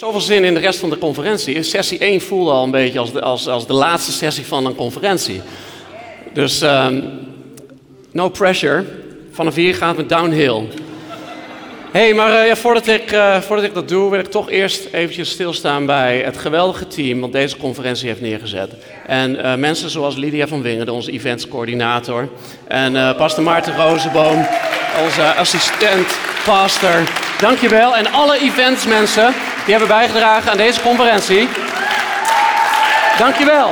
Zoveel zin in de rest van de conferentie. Sessie 1 voelde al een beetje als de, als, als de laatste sessie van een conferentie. Dus ehm, no pressure. Vanaf hier gaat het downhill. hey, maar eh, voordat, ik, uh, voordat ik dat doe, wil ik toch eerst eventjes stilstaan bij het geweldige team dat deze conferentie heeft neergezet. En uh, mensen zoals Lydia van Wingen, onze eventscoördinator. En pastor Maarten Rozenboom, onze assistent, pastor. Dankjewel. En alle eventsmensen die hebben bijgedragen aan deze conferentie. Dankjewel.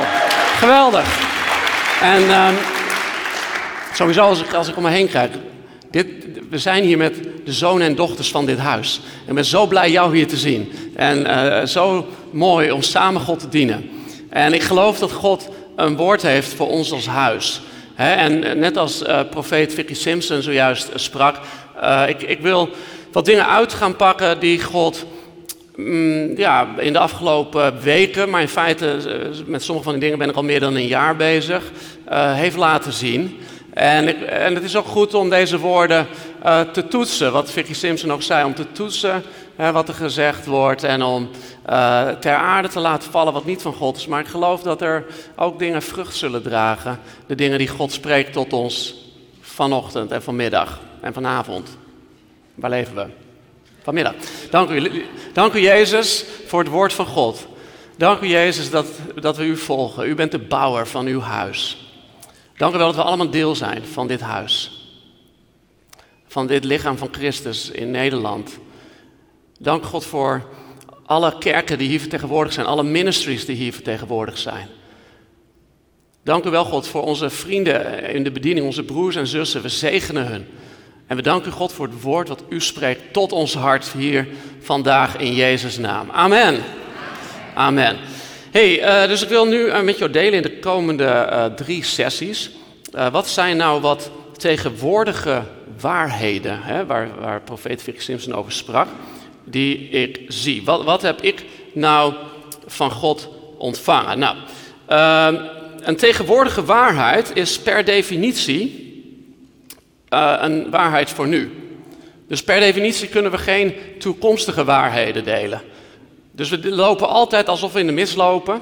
Geweldig. En um, sowieso als ik, als ik om me heen kijk. Dit, we zijn hier met de zonen en dochters van dit huis. En ben zo blij jou hier te zien. En uh, zo mooi om samen God te dienen. En ik geloof dat God een woord heeft voor ons als huis. En net als uh, profeet Vicky Simpson zojuist sprak. Ik, ik wil wat dingen uit gaan pakken die God mm, ja, in de afgelopen weken, maar in feite met sommige van die dingen ben ik al meer dan een jaar bezig, uh, heeft laten zien. En, en, het is ook goed om deze woorden uh, te toetsen, wat Vicky Simpson ook zei, om te toetsen hè, wat er gezegd wordt en om ter aarde te laten vallen wat niet van God is. Maar ik geloof dat er ook dingen vrucht zullen dragen, de dingen die God spreekt tot ons vanochtend en vanmiddag en vanavond. Waar leven we? Vanmiddag. Dank u, dank u Jezus voor het woord van God. Dank u Jezus dat, dat we u volgen. U bent de bouwer van uw huis. Dank u wel dat we allemaal deel zijn van dit huis. Van dit lichaam van Christus in Nederland. Dank God voor alle kerken die hier vertegenwoordigd zijn, alle ministries die hier vertegenwoordigd zijn. Dank u wel, God, voor onze vrienden in de bediening, onze broers en zussen. We zegenen hun. En we danken God, voor het woord wat u spreekt tot ons hart hier vandaag in Jezus' naam. Amen. Amen. Hey, uh, dus ik wil nu uh, met jou delen in de komende uh, drie sessies. wat zijn nou wat tegenwoordige waarheden, hè, waar, waar profeet Vic Simpson over sprak, die ik zie? Wat, wat heb ik nou van God ontvangen? Nou, ehm, een tegenwoordige waarheid is per definitie een waarheid voor nu. Dus per definitie kunnen we geen toekomstige waarheden delen. Dus we lopen altijd alsof we in de mist lopen.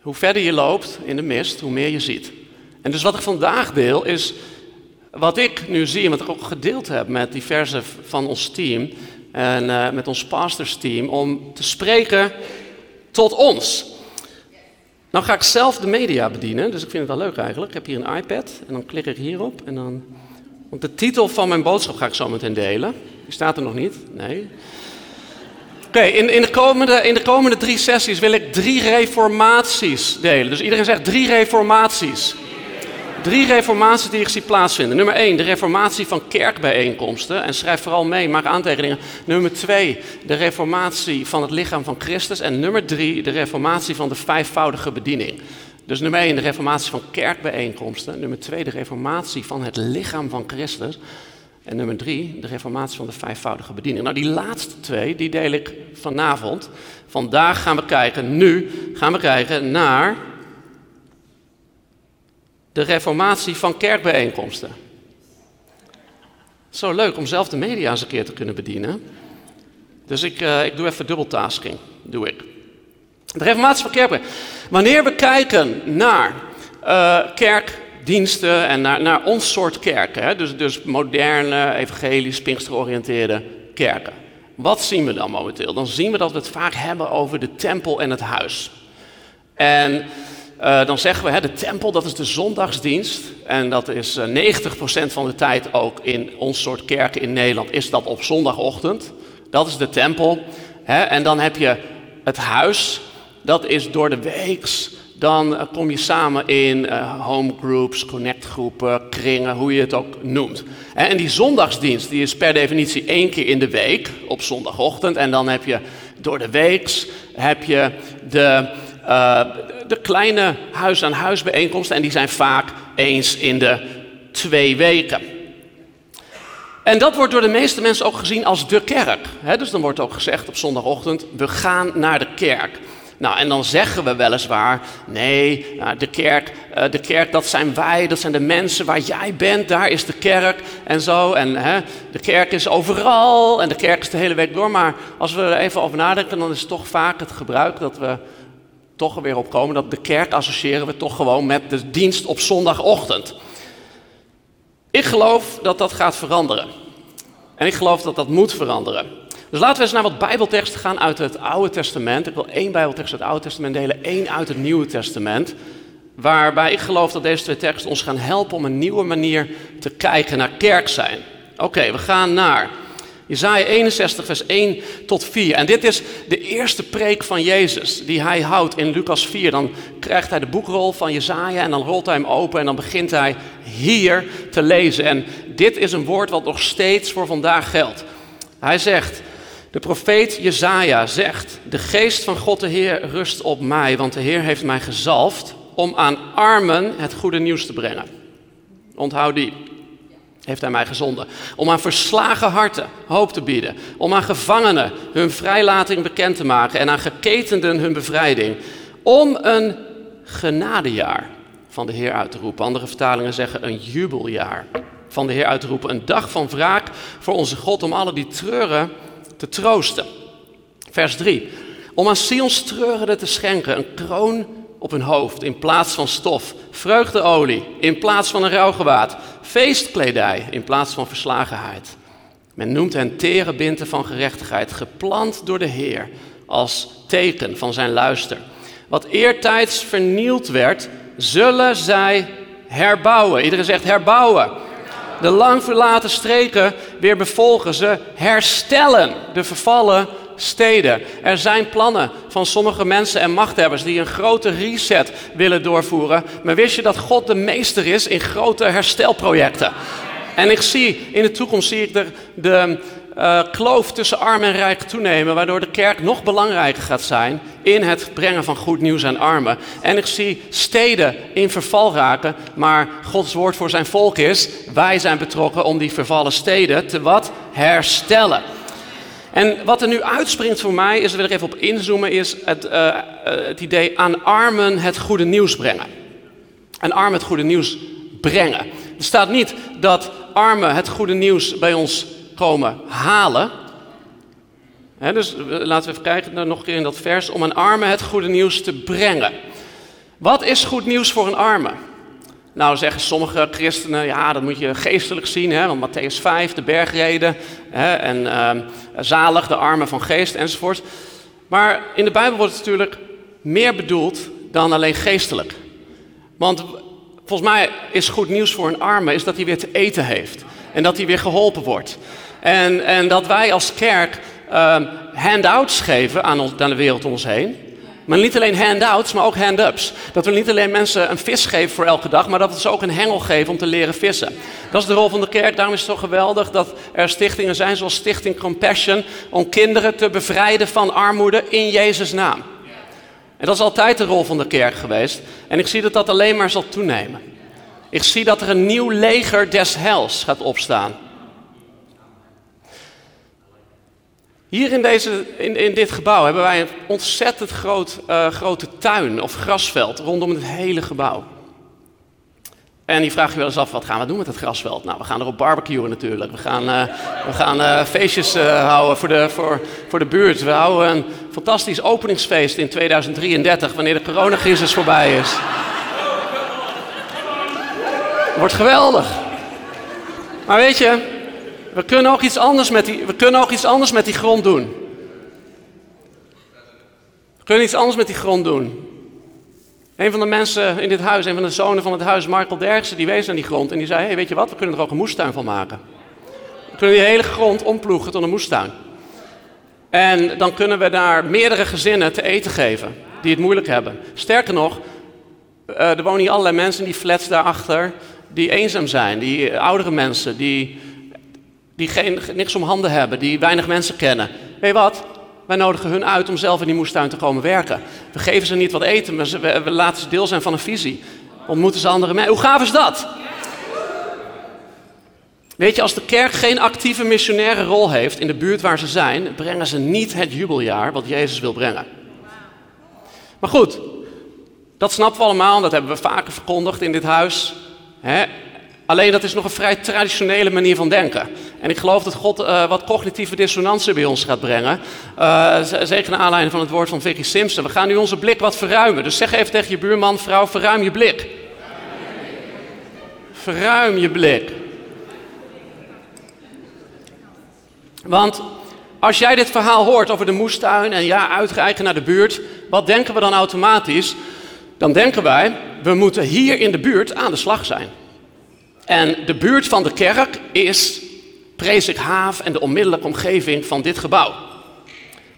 Hoe verder je loopt in de mist, hoe meer je ziet. En dus wat ik vandaag deel is wat ik nu zie en wat ik ook gedeeld heb met diverse van ons team en uh, met ons pastorsteam om te spreken tot ons. Nou ga ik zelf de media bedienen, dus ik vind het wel leuk eigenlijk. Ik heb hier een iPad en dan klik ik hierop en dan... Want de titel van mijn boodschap ga ik zo meteen delen. Die staat er nog niet, nee. Oké, in, in, de komende, in de komende drie sessies wil ik drie reformaties delen. Dus iedereen zegt drie reformaties. Drie reformaties die ik zie plaatsvinden. Nummer één, de reformatie van kerkbijeenkomsten. En schrijf vooral mee, maak aantekeningen. Nummer twee, de reformatie van het lichaam van Christus. En nummer drie, de reformatie van de vijfvoudige bediening. Dus nummer één, de reformatie van kerkbijeenkomsten. Nummer twee, de reformatie van het lichaam van Christus. En nummer drie, de reformatie van de vijfvoudige bediening. Nou, die laatste twee, die deel ik vanavond. Vandaag gaan we kijken, nu gaan we kijken naar de reformatie van kerkbijeenkomsten. Zo leuk om zelf de media eens een keer te kunnen bedienen. Dus ik, uh, ik doe even dubbeltasking, doe ik. De reformatie van kerkbijeenkomsten. Wanneer we kijken naar uh, kerk diensten en naar, naar ons soort kerken. Hè? Dus, dus moderne, evangelisch, pinksteroriënteerde kerken. Wat zien we dan momenteel? Dan zien we dat we het vaak hebben over de tempel en het huis. En uh, dan zeggen we, hè, de tempel dat is de zondagsdienst. En dat is uh, 90% van de tijd ook in ons soort kerken in Nederland is dat op zondagochtend. Dat is de tempel. Hè? En dan heb je het huis. Dat is door de weeks dan eh, kom je samen in uh, homegroups, connectgroepen, kringen, hoe je het ook noemt. En die zondagsdienst die is per definitie één keer in de week op zondagochtend. En dan heb je door de weeks heb je de, uh, de kleine huis-aan-huis bijeenkomsten. En die zijn vaak eens in de twee weken. En dat wordt door de meeste mensen ook gezien als de kerk. dus dan wordt ook gezegd op zondagochtend, we gaan naar de kerk. Nou, en dan zeggen we weliswaar, nee, de kerk, eh, de kerk dat zijn wij, dat zijn de mensen waar jij bent, daar is de kerk en zo. En hè, de kerk is overal en de kerk is de hele week door. Maar als we er even over nadenken, dan is het toch vaak het gebruik dat we toch er weer op komen dat de kerk associëren we toch gewoon met de dienst op zondagochtend. Ik geloof dat dat gaat veranderen. En ik geloof dat dat moet veranderen. Dus laten we eens naar wat Bijbelteksten gaan uit het Oude Testament. Ik wil één Bijbeltekst uit het Oude Testament delen, één uit het Nieuwe Testament. Waarbij ik geloof dat deze twee teksten ons gaan helpen om een nieuwe manier te kijken naar kerk zijn. Oké, we gaan naar Jezaja 61, vers 1 tot 4. En dit is de eerste preek van Jezus die hij houdt in Lucas 4. Dan krijgt hij de boekrol van Jezaja en dan rolt hij hem open en dan begint hij hier te lezen. En dit is een woord wat nog steeds voor vandaag geldt. Hij zegt, de profeet Jezaja zegt, de geest van God de Heer rust op mij, want de Heer heeft mij gezalfd om aan armen het goede nieuws te brengen. Onthoud die heeft hij mij gezonden. Om aan verslagen harten hoop te bieden. Om aan gevangenen hun vrijlating bekend te maken en aan geketenden hun bevrijding. Om een genadejaar van de Heer uit te roepen. Andere vertalingen zeggen een jubeljaar van de Heer uit te roepen. Een dag van wraak voor onze God om alle die treuren te troosten. Vers 3. Om aan Sions treurenden te schenken een kroon op hun hoofd in plaats van stof, vreugdeolie in plaats van een rouwgewaad, feestkledij in plaats van verslagenheid. Men noemt hen tere binten van gerechtigheid, geplant door de Heer als teken van zijn luister. Wat eertijds vernield werd, zullen zij herbouwen. Iedereen zegt herbouwen. De lang verlaten streken weer bevolgen. Ze herstellen de vervallen steden. Er zijn plannen van sommige mensen en machthebbers die een grote reset willen doorvoeren. Maar wist je dat God de meester is in grote herstelprojecten? En ik zie, in de toekomst zie ik de, de uh, kloof tussen arm en rijk toenemen, waardoor de kerk nog belangrijker gaat zijn in het brengen van goed nieuws aan armen. En ik zie steden in verval raken, maar Gods woord voor zijn volk is, wij zijn betrokken om die vervallen steden te wat? Herstellen. En wat er nu uitspringt voor mij, is, er wil even op inzoomen, is het, uh, het idee aan armen het goede nieuws brengen. Aan armen het goede nieuws brengen. Er staat niet dat armen het goede nieuws bij ons komen halen. Dus laten we even kijken nog een keer in dat vers. Om aan armen het goede nieuws te brengen. Wat is goed nieuws voor een arme? Nou zeggen sommige christenen, ja dat moet je geestelijk zien, hè, want Matthäus 5, de bergreden, hè, en uh, zalig de armen van geest enzovoort. Maar in de Bijbel wordt het natuurlijk meer bedoeld dan alleen geestelijk. Want volgens mij is goed nieuws voor een arme is dat hij weer te eten heeft en dat hij weer geholpen wordt. En, en dat wij als kerk uh, handouts geven aan, aan de wereld om ons heen. Maar niet alleen handouts, maar ook hand-ups. Dat we niet alleen mensen een vis geven voor elke dag, maar dat we ze ook een hengel geven om te leren vissen. Dat is de rol van de kerk. Daarom is het zo geweldig dat er stichtingen zijn zoals Stichting Compassion. Om kinderen te bevrijden van armoede in Jezus' naam. En dat is altijd de rol van de kerk geweest. En ik zie dat dat alleen maar zal toenemen. Ik zie dat er een nieuw leger des hels gaat opstaan. Hier in, deze, in, in dit gebouw hebben wij een ontzettend groot, uh, grote tuin of grasveld rondom het hele gebouw. En die vraag je wel eens af, wat gaan we doen met het grasveld? Nou, we gaan erop barbecuen natuurlijk. We gaan, uh, we gaan uh, feestjes houden voor de, voor, voor de buurt. We houden een fantastisch openingsfeest in 2033, wanneer de coronacrisis voorbij is. Wordt geweldig. Maar weet je, we kunnen ook iets anders met die, we kunnen ook iets anders met die grond doen. We kunnen iets anders met die grond doen. Een van de mensen in dit huis, een van de zonen van het huis, Michael Derksen, die wees naar die grond en die zei: hey, weet je wat, we kunnen er ook een moestuin van maken. We kunnen die hele grond omploegen tot een moestuin. En dan kunnen we daar meerdere gezinnen te eten geven die het moeilijk hebben. Sterker nog, eh, er wonen hier allerlei mensen in die flats daarachter die eenzaam zijn, die eh, oudere mensen, die die geen, niks om handen hebben, die weinig mensen kennen. Weet je wat? Wij nodigen hun uit om zelf in die moestuin te komen werken. We geven ze niet wat eten, maar we, we laten ze deel zijn van een visie. Ontmoeten ze andere mensen. Hoe gaaf is dat? Weet je, als de kerk geen actieve missionaire rol heeft in de buurt waar ze zijn, brengen ze niet het jubeljaar wat Jezus wil brengen. Maar goed, dat snappen we allemaal, dat hebben we vaker verkondigd in dit huis. Hè? Alleen dat is nog een vrij traditionele manier van denken. En ik geloof dat God uh, wat cognitieve dissonantie bij ons gaat brengen. Uh, zeker naar aanleiding van het woord van Vicky Simpson. We gaan nu onze blik wat verruimen. Dus zeg even tegen je buurman, vrouw, verruim je blik. Verruim je blik. Want als jij dit verhaal hoort over de moestuin en ja, uitreiken naar de buurt, wat denken we dan automatisch? Dan denken wij, we moeten hier in de buurt aan de slag zijn. En de buurt van de kerk is Haaf en de onmiddellijke omgeving van dit gebouw.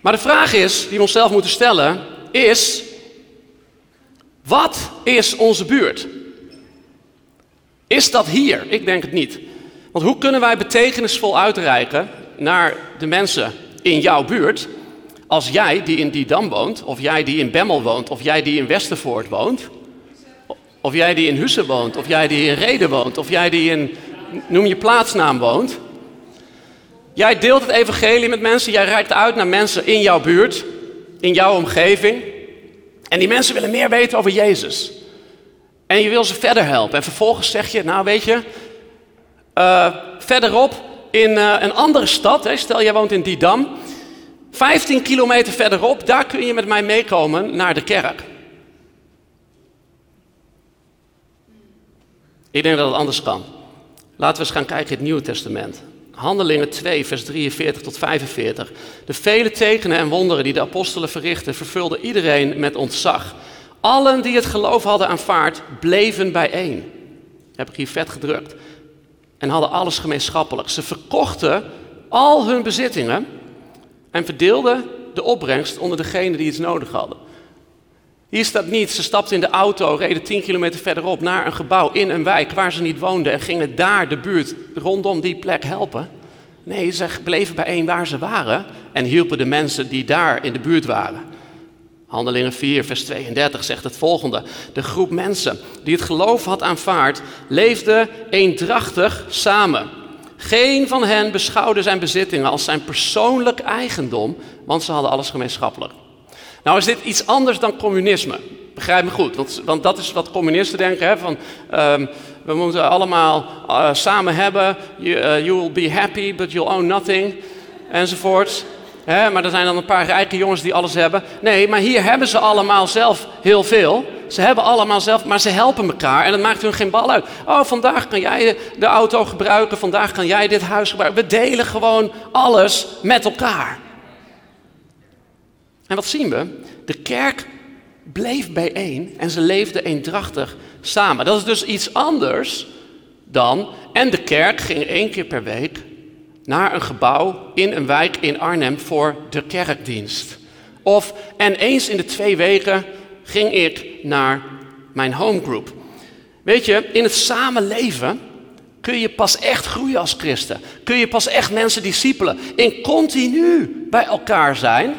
Maar de vraag is, die we onszelf moeten stellen, is: wat is onze buurt? Is dat hier? Ik denk het niet. Want hoe kunnen wij betekenisvol uitreiken naar de mensen in jouw buurt als jij die in Didam woont, of jij die in Bemmel woont, of jij die in Westervoort woont, of jij die in Hussen woont, of jij die in Reden woont, of jij die in, noem je plaatsnaam woont. Jij deelt het evangelie met mensen, jij reikt uit naar mensen in jouw buurt, in jouw omgeving. En die mensen willen meer weten over Jezus. En je wil ze verder helpen. En vervolgens zeg je, nou weet je, uh, verderop in uh, een andere stad, hè, stel jij woont in Didam, 15 kilometer verderop, daar kun je met mij meekomen naar de kerk. Ik denk dat het anders kan. Laten we eens gaan kijken in het Nieuwe Testament. Handelingen 2, vers 43 tot 45. De vele tekenen en wonderen die de apostelen verrichtten, vervulden iedereen met ontzag. Allen die het geloof hadden aanvaard, bleven bijeen. Heb ik hier vet gedrukt. En hadden alles gemeenschappelijk. Ze verkochten al hun bezittingen en verdeelden de opbrengst onder degenen die iets nodig hadden. Hier staat niet, ze stapten in de auto, reden 10 kilometer verderop naar een gebouw in een wijk waar ze niet woonden en gingen daar de buurt rondom die plek helpen. Nee, ze bleven bijeen waar ze waren en hielpen de mensen die daar in de buurt waren. Handelingen 4, vers 32 zegt het volgende. De groep mensen die het geloof had aanvaard, leefde eendrachtig samen. Geen van hen beschouwde zijn bezittingen als zijn persoonlijk eigendom, want ze hadden alles gemeenschappelijk. Nou is dit iets anders dan communisme. Begrijp me goed, want, want dat is wat communisten denken. Hè, van, um, we moeten allemaal uh, samen hebben. You, uh, you, will be happy, but you'll own nothing. Enzovoort. Maar er zijn dan een paar rijke jongens die alles hebben. Nee, maar hier hebben ze allemaal zelf heel veel. Ze hebben allemaal zelf, maar ze helpen elkaar en dat maakt hun geen bal uit. Oh, vandaag kan jij de auto gebruiken, vandaag kan jij dit huis gebruiken. We delen gewoon alles met elkaar. En wat zien we? De kerk bleef bijeen en ze leefden eendrachtig samen. Dat is dus iets anders dan. En de kerk ging één keer per week naar een gebouw in een wijk in Arnhem voor de kerkdienst. Of en eens in de twee weken ging ik naar mijn homegroup. Weet je, in het samenleven kun je pas echt groeien als christen. Kun je pas echt mensen discipelen. In continu bij elkaar zijn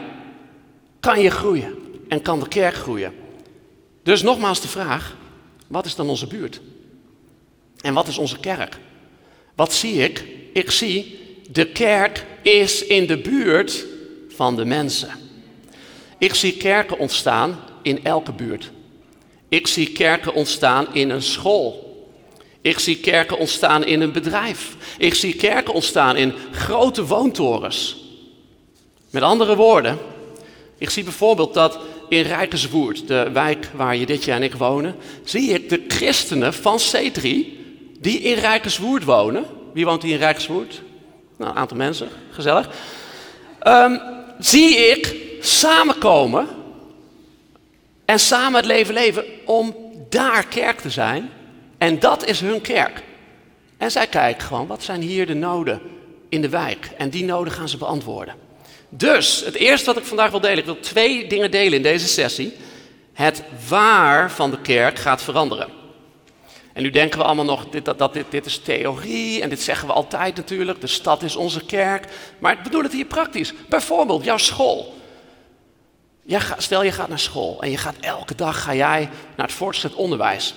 kan je groeien en kan de kerk groeien. Dus nogmaals de vraag, wat is dan onze buurt? En wat is onze kerk? Wat zie ik? Ik zie, de kerk is in de buurt van de mensen. Ik zie kerken ontstaan in elke buurt. Ik zie kerken ontstaan in een school. Ik zie kerken ontstaan in een bedrijf. Ik zie kerken ontstaan in grote woontorens. Met andere woorden, ik zie bijvoorbeeld dat in Rijkerswoerd, de wijk waar je dit jaar en ik wonen, zie ik de christenen van C3 die in Rijkerswoerd wonen. Wie woont hier in Rijkerswoerd? Nou, een aantal mensen, gezellig. Um, zie ik samenkomen en samen het leven leven om daar kerk te zijn. En dat is hun kerk. En zij kijken gewoon, wat zijn hier de noden in de wijk? En die noden gaan ze beantwoorden. Dus het eerste wat ik vandaag wil delen, ik wil twee dingen delen in deze sessie. Het waar van de kerk gaat veranderen. En nu denken we allemaal nog, dit, dat, dit, dit is theorie en dit zeggen we altijd natuurlijk. De stad is onze kerk. Maar ik bedoel het hier praktisch. Bijvoorbeeld jouw school. stel je gaat naar school en je gaat elke dag ga jij naar het voortgezet onderwijs.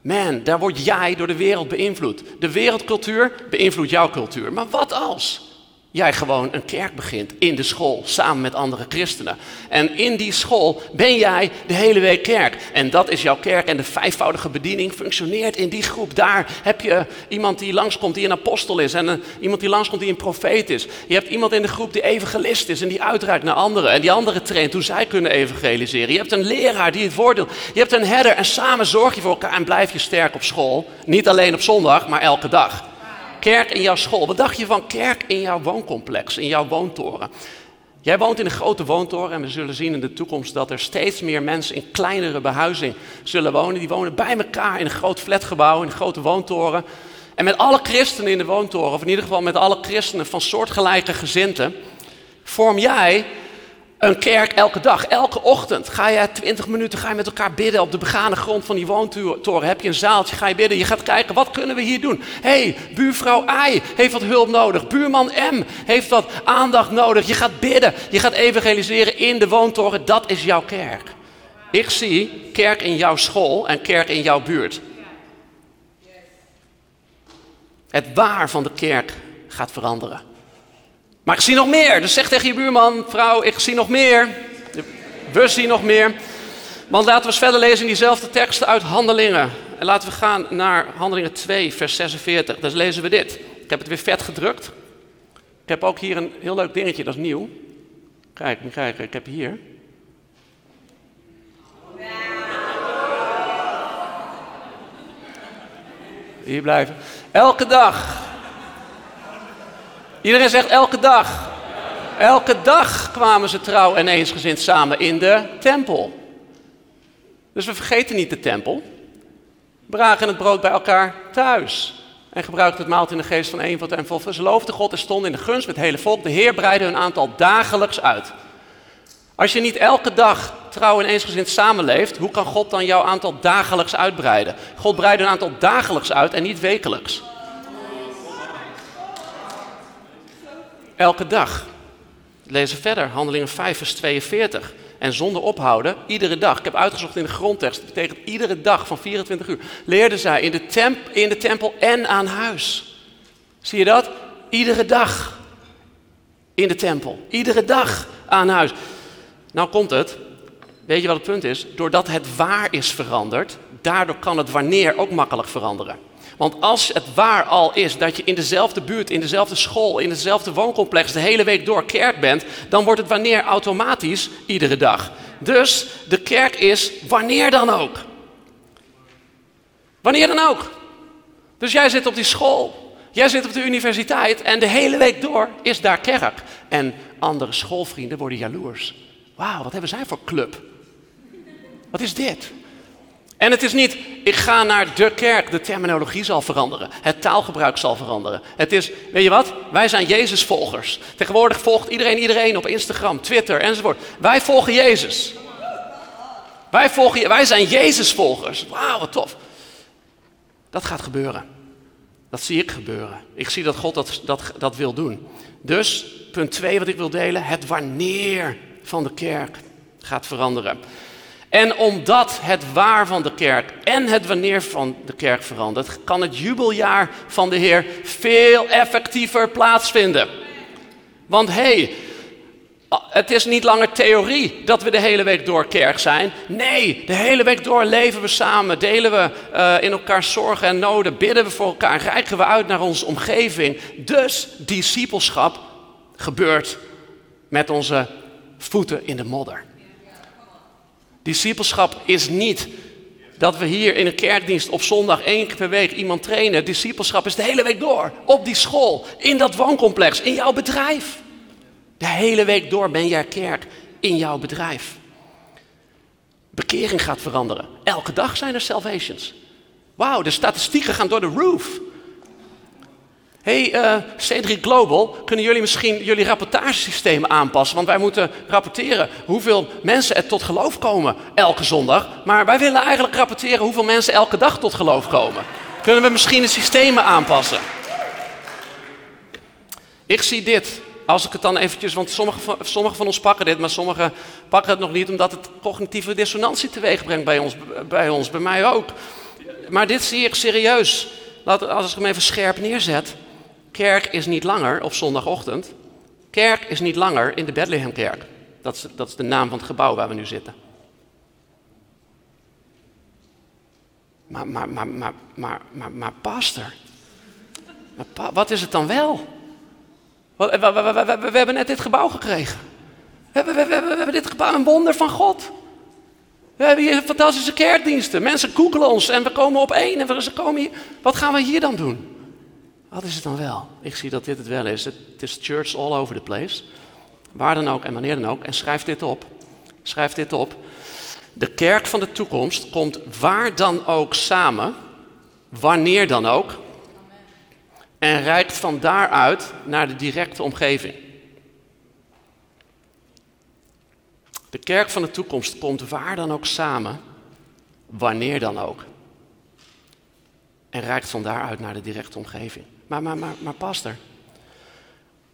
Man, daar word jij door de wereld beïnvloed. De wereldcultuur beïnvloedt jouw cultuur. Maar wat als? Jij gewoon een kerk begint in de school samen met andere christenen. En in die school ben jij de hele week kerk. En dat is jouw kerk en de vijfvoudige bediening functioneert in die groep. Daar heb je iemand die langskomt die een apostel is en iemand die langskomt die een profeet is. Je hebt iemand in de groep die evangelist is en die uitreikt naar anderen. En die anderen traint hoe zij kunnen evangeliseren. Je hebt een leraar die het voordeel. Je hebt een herder en samen zorg je voor elkaar en blijf je sterk op school. Niet alleen op zondag, maar elke dag kerk in jouw school. Wat dacht je van kerk in jouw wooncomplex, in jouw woontoren? Jij woont in een grote woontoren en we zullen zien in de toekomst dat er steeds meer mensen in kleinere behuizing zullen wonen. Die wonen bij elkaar in een groot flatgebouw, in een grote woontoren. En met alle christenen in de woontoren, of in ieder geval met alle christenen van soortgelijke gezinten, vorm jij een kerk elke dag, elke ochtend. Ga je 20 minuten ga je met elkaar bidden op de begane grond van die woontoren. Heb je een zaaltje, ga je bidden. Je gaat kijken, wat kunnen we hier doen? hey, buurvrouw I heeft wat hulp nodig. Buurman M heeft wat aandacht nodig. Je gaat bidden, je gaat evangeliseren in de woontoren. Dat is jouw kerk. Ik zie kerk in jouw school en kerk in jouw buurt. Het waar van de kerk gaat veranderen. Maar ik zie nog meer. Dus zeg tegen je buurman, vrouw, ik zie nog meer. We zien nog meer. Want laten we eens verder lezen in diezelfde teksten uit Handelingen. En laten we gaan naar Handelingen 2, vers 46. Daar lezen we dit. Ik heb het weer vet gedrukt. Ik heb ook hier een heel leuk dingetje, dat is nieuw. Kijk, kijk, ik heb hier. Hier blijven. Elke dag Iedereen zegt elke dag. Elke dag kwamen ze trouw en eensgezind samen in de tempel. Dus we vergeten niet de tempel. Bragen het brood bij elkaar thuis. En gebruikten het maaltijd in de geest van eenvoud en vol. Ze loofden God en stonden in de gunst met het hele volk. De Heer breidde hun aantal dagelijks uit. Als je niet elke dag trouw en eensgezind samenleeft, hoe kan God dan jouw aantal dagelijks uitbreiden? God breidt een aantal dagelijks uit en niet wekelijks. Elke dag. Lezen verder, Handelingen 5, vers 42. En zonder ophouden, iedere dag. Ik heb uitgezocht in de grondtekst, dat betekent iedere dag van 24 uur. Leerden zij in de, temp, in de tempel en aan huis. Zie je dat? Iedere dag in de tempel. Iedere dag aan huis. Nou komt het, weet je wat het punt is? Doordat het waar is veranderd, daardoor kan het wanneer ook makkelijk veranderen. Want als het waar al is dat je in dezelfde buurt, in dezelfde school, in dezelfde wooncomplex de hele week door kerk bent, dan wordt het wanneer automatisch iedere dag. Dus de kerk is wanneer dan ook. Wanneer dan ook. Dus jij zit op die school, jij zit op de universiteit en de hele week door is daar kerk. En andere schoolvrienden worden jaloers. Wauw, wat hebben zij voor club? Wat is dit? En het is niet, ik ga naar de kerk, de terminologie zal veranderen, het taalgebruik zal veranderen. Het is, weet je wat, wij zijn Jezus-volgers. Tegenwoordig volgt iedereen iedereen op Instagram, Twitter enzovoort. Wij volgen Jezus. Wij, volgen, wij zijn Jezus-volgers. Wauw, wat tof. Dat gaat gebeuren. Dat zie ik gebeuren. Ik zie dat God dat, dat, dat wil doen. Dus, punt 2 wat ik wil delen, het wanneer van de kerk gaat veranderen. En omdat het waar van de kerk en het wanneer van de kerk verandert, kan het jubeljaar van de Heer veel effectiever plaatsvinden. Want hé, hey, het is niet langer theorie dat we de hele week door kerk zijn. Nee, de hele week door leven we samen, delen we uh, in elkaar zorgen en noden, bidden we voor elkaar, reiken we uit naar onze omgeving. Dus discipelschap gebeurt met onze voeten in de modder. Discipelschap is niet dat we hier in een kerkdienst op zondag één keer per week iemand trainen. Discipelschap is de hele week door. Op die school, in dat wooncomplex, in jouw bedrijf. De hele week door ben jij kerk in jouw bedrijf. Bekering gaat veranderen. Elke dag zijn er salvations. Wauw, de statistieken gaan door de roof hey, uh, Cedric Global, kunnen jullie misschien jullie rapportagesystemen aanpassen? Want wij moeten rapporteren hoeveel mensen er tot geloof komen elke zondag. Maar wij willen eigenlijk rapporteren hoeveel mensen elke dag tot geloof komen. Kunnen we misschien de systemen aanpassen? Ik zie dit, als ik het dan eventjes, want sommigen van, sommige van ons pakken dit, maar sommigen pakken het nog niet omdat het cognitieve dissonantie teweeg brengt bij ons, bij ons, bij mij ook. Maar dit zie ik serieus. Laat, als ik hem even scherp neerzet. Kerk is niet langer op zondagochtend. Kerk is niet langer in de Bethlehemkerk. Dat is, dat is de naam van het gebouw waar we nu zitten. Maar, maar, maar, maar, maar, maar, maar pastor, maar wat is het dan wel? We, we, we, we, hebben net dit gebouw gekregen. We hebben, dit gebouw, een wonder van God. We hebben hier fantastische kerkdiensten. Mensen googelen ons en we komen op één. En we, komen hier. Wat gaan we hier dan doen? Wat is het dan wel? Ik zie dat dit het wel is. Het is church all over the place. Waar dan ook en wanneer dan ook. En schrijf dit op. Schrijf dit op. De kerk van de toekomst komt waar dan ook samen, wanneer dan ook, en reikt van daaruit naar de directe omgeving. De kerk van de toekomst komt waar dan ook samen, wanneer dan ook. En reikt van daaruit naar de directe omgeving. Maar, maar, maar, maar pastor,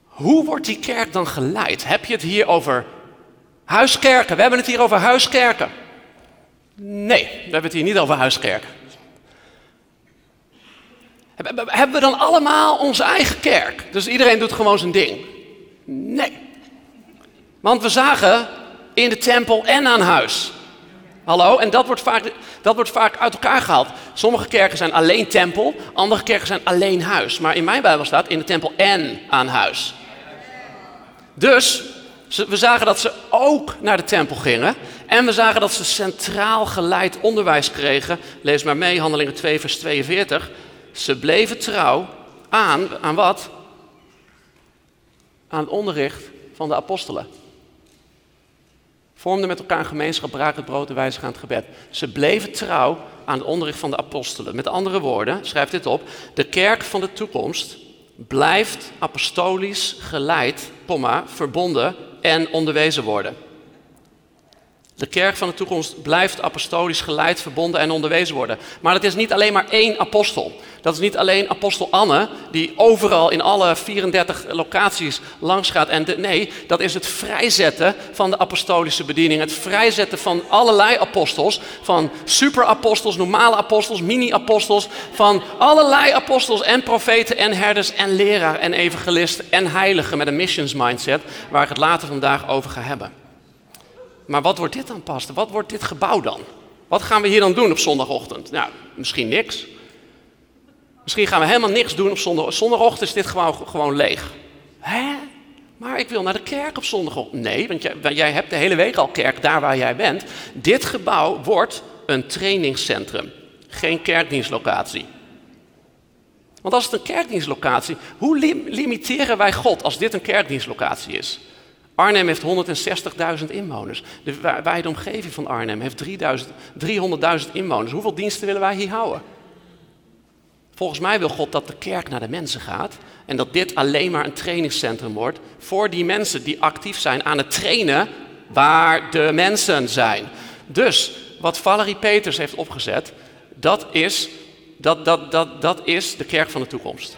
hoe wordt die kerk dan geleid? Heb je het hier over huiskerken? We hebben het hier over huiskerken. Nee, we hebben het hier niet over huiskerken. Hebben we dan allemaal onze eigen kerk? Dus iedereen doet gewoon zijn ding? Nee. Want we zagen in de tempel en aan huis. Hallo? En dat wordt, vaak, dat wordt vaak uit elkaar gehaald. Sommige kerken zijn alleen tempel, andere kerken zijn alleen huis. Maar in mijn Bijbel staat in de tempel en aan huis. Dus we zagen dat ze ook naar de tempel gingen. En we zagen dat ze centraal geleid onderwijs kregen. Lees maar mee, Handelingen 2, vers 42. Ze bleven trouw aan, aan wat? Aan het onderricht van de apostelen. Vormden met elkaar een gemeenschap, braken het brood en wijzigen aan het gebed. Ze bleven trouw aan het onderricht van de apostelen. Met andere woorden, schrijf dit op. De kerk van de toekomst blijft apostolisch geleid, verbonden en onderwezen worden. De kerk van de toekomst blijft apostolisch geleid, verbonden en onderwezen worden. Maar het is niet alleen maar één apostel. Dat is niet alleen apostel Anne, die overal in alle 34 locaties langs gaat. En nee, dat is het vrijzetten van de apostolische bediening. Het vrijzetten van allerlei apostels. Van superapostels, normale apostels, mini-apostels. Van allerlei apostels en profeten en herders en leraar en evangelisten en heiligen met een missions mindset. Waar ik het later vandaag over ga hebben. Maar wat wordt dit dan, pastor? Wat wordt dit gebouw dan? Wat gaan we hier dan doen op zondagochtend? Nou, misschien niks. Misschien gaan we helemaal niks doen op zondag. Zondagochtend is dit gewoon, gewoon leeg. Hè? Maar ik wil naar de kerk op zondagochtend. Nee, want jij, jij hebt de hele week al kerk daar waar jij bent. Dit gebouw wordt een trainingscentrum. Geen kerkdienstlocatie. Want als het een kerkdienstlocatie, hoe limiteren wij God als dit een kerkdienstlocatie is? Arnhem heeft 160.000 inwoners. De wijde omgeving van Arnhem heeft 300.000 inwoners. Hoeveel diensten willen wij hier houden? Volgens mij wil God dat de kerk naar de mensen gaat en dat dit alleen maar een trainingscentrum wordt voor die mensen die actief zijn aan het trainen waar de mensen zijn. Dus wat Valerie Peters heeft opgezet, dat is, dat, dat, dat, dat is de kerk van de toekomst.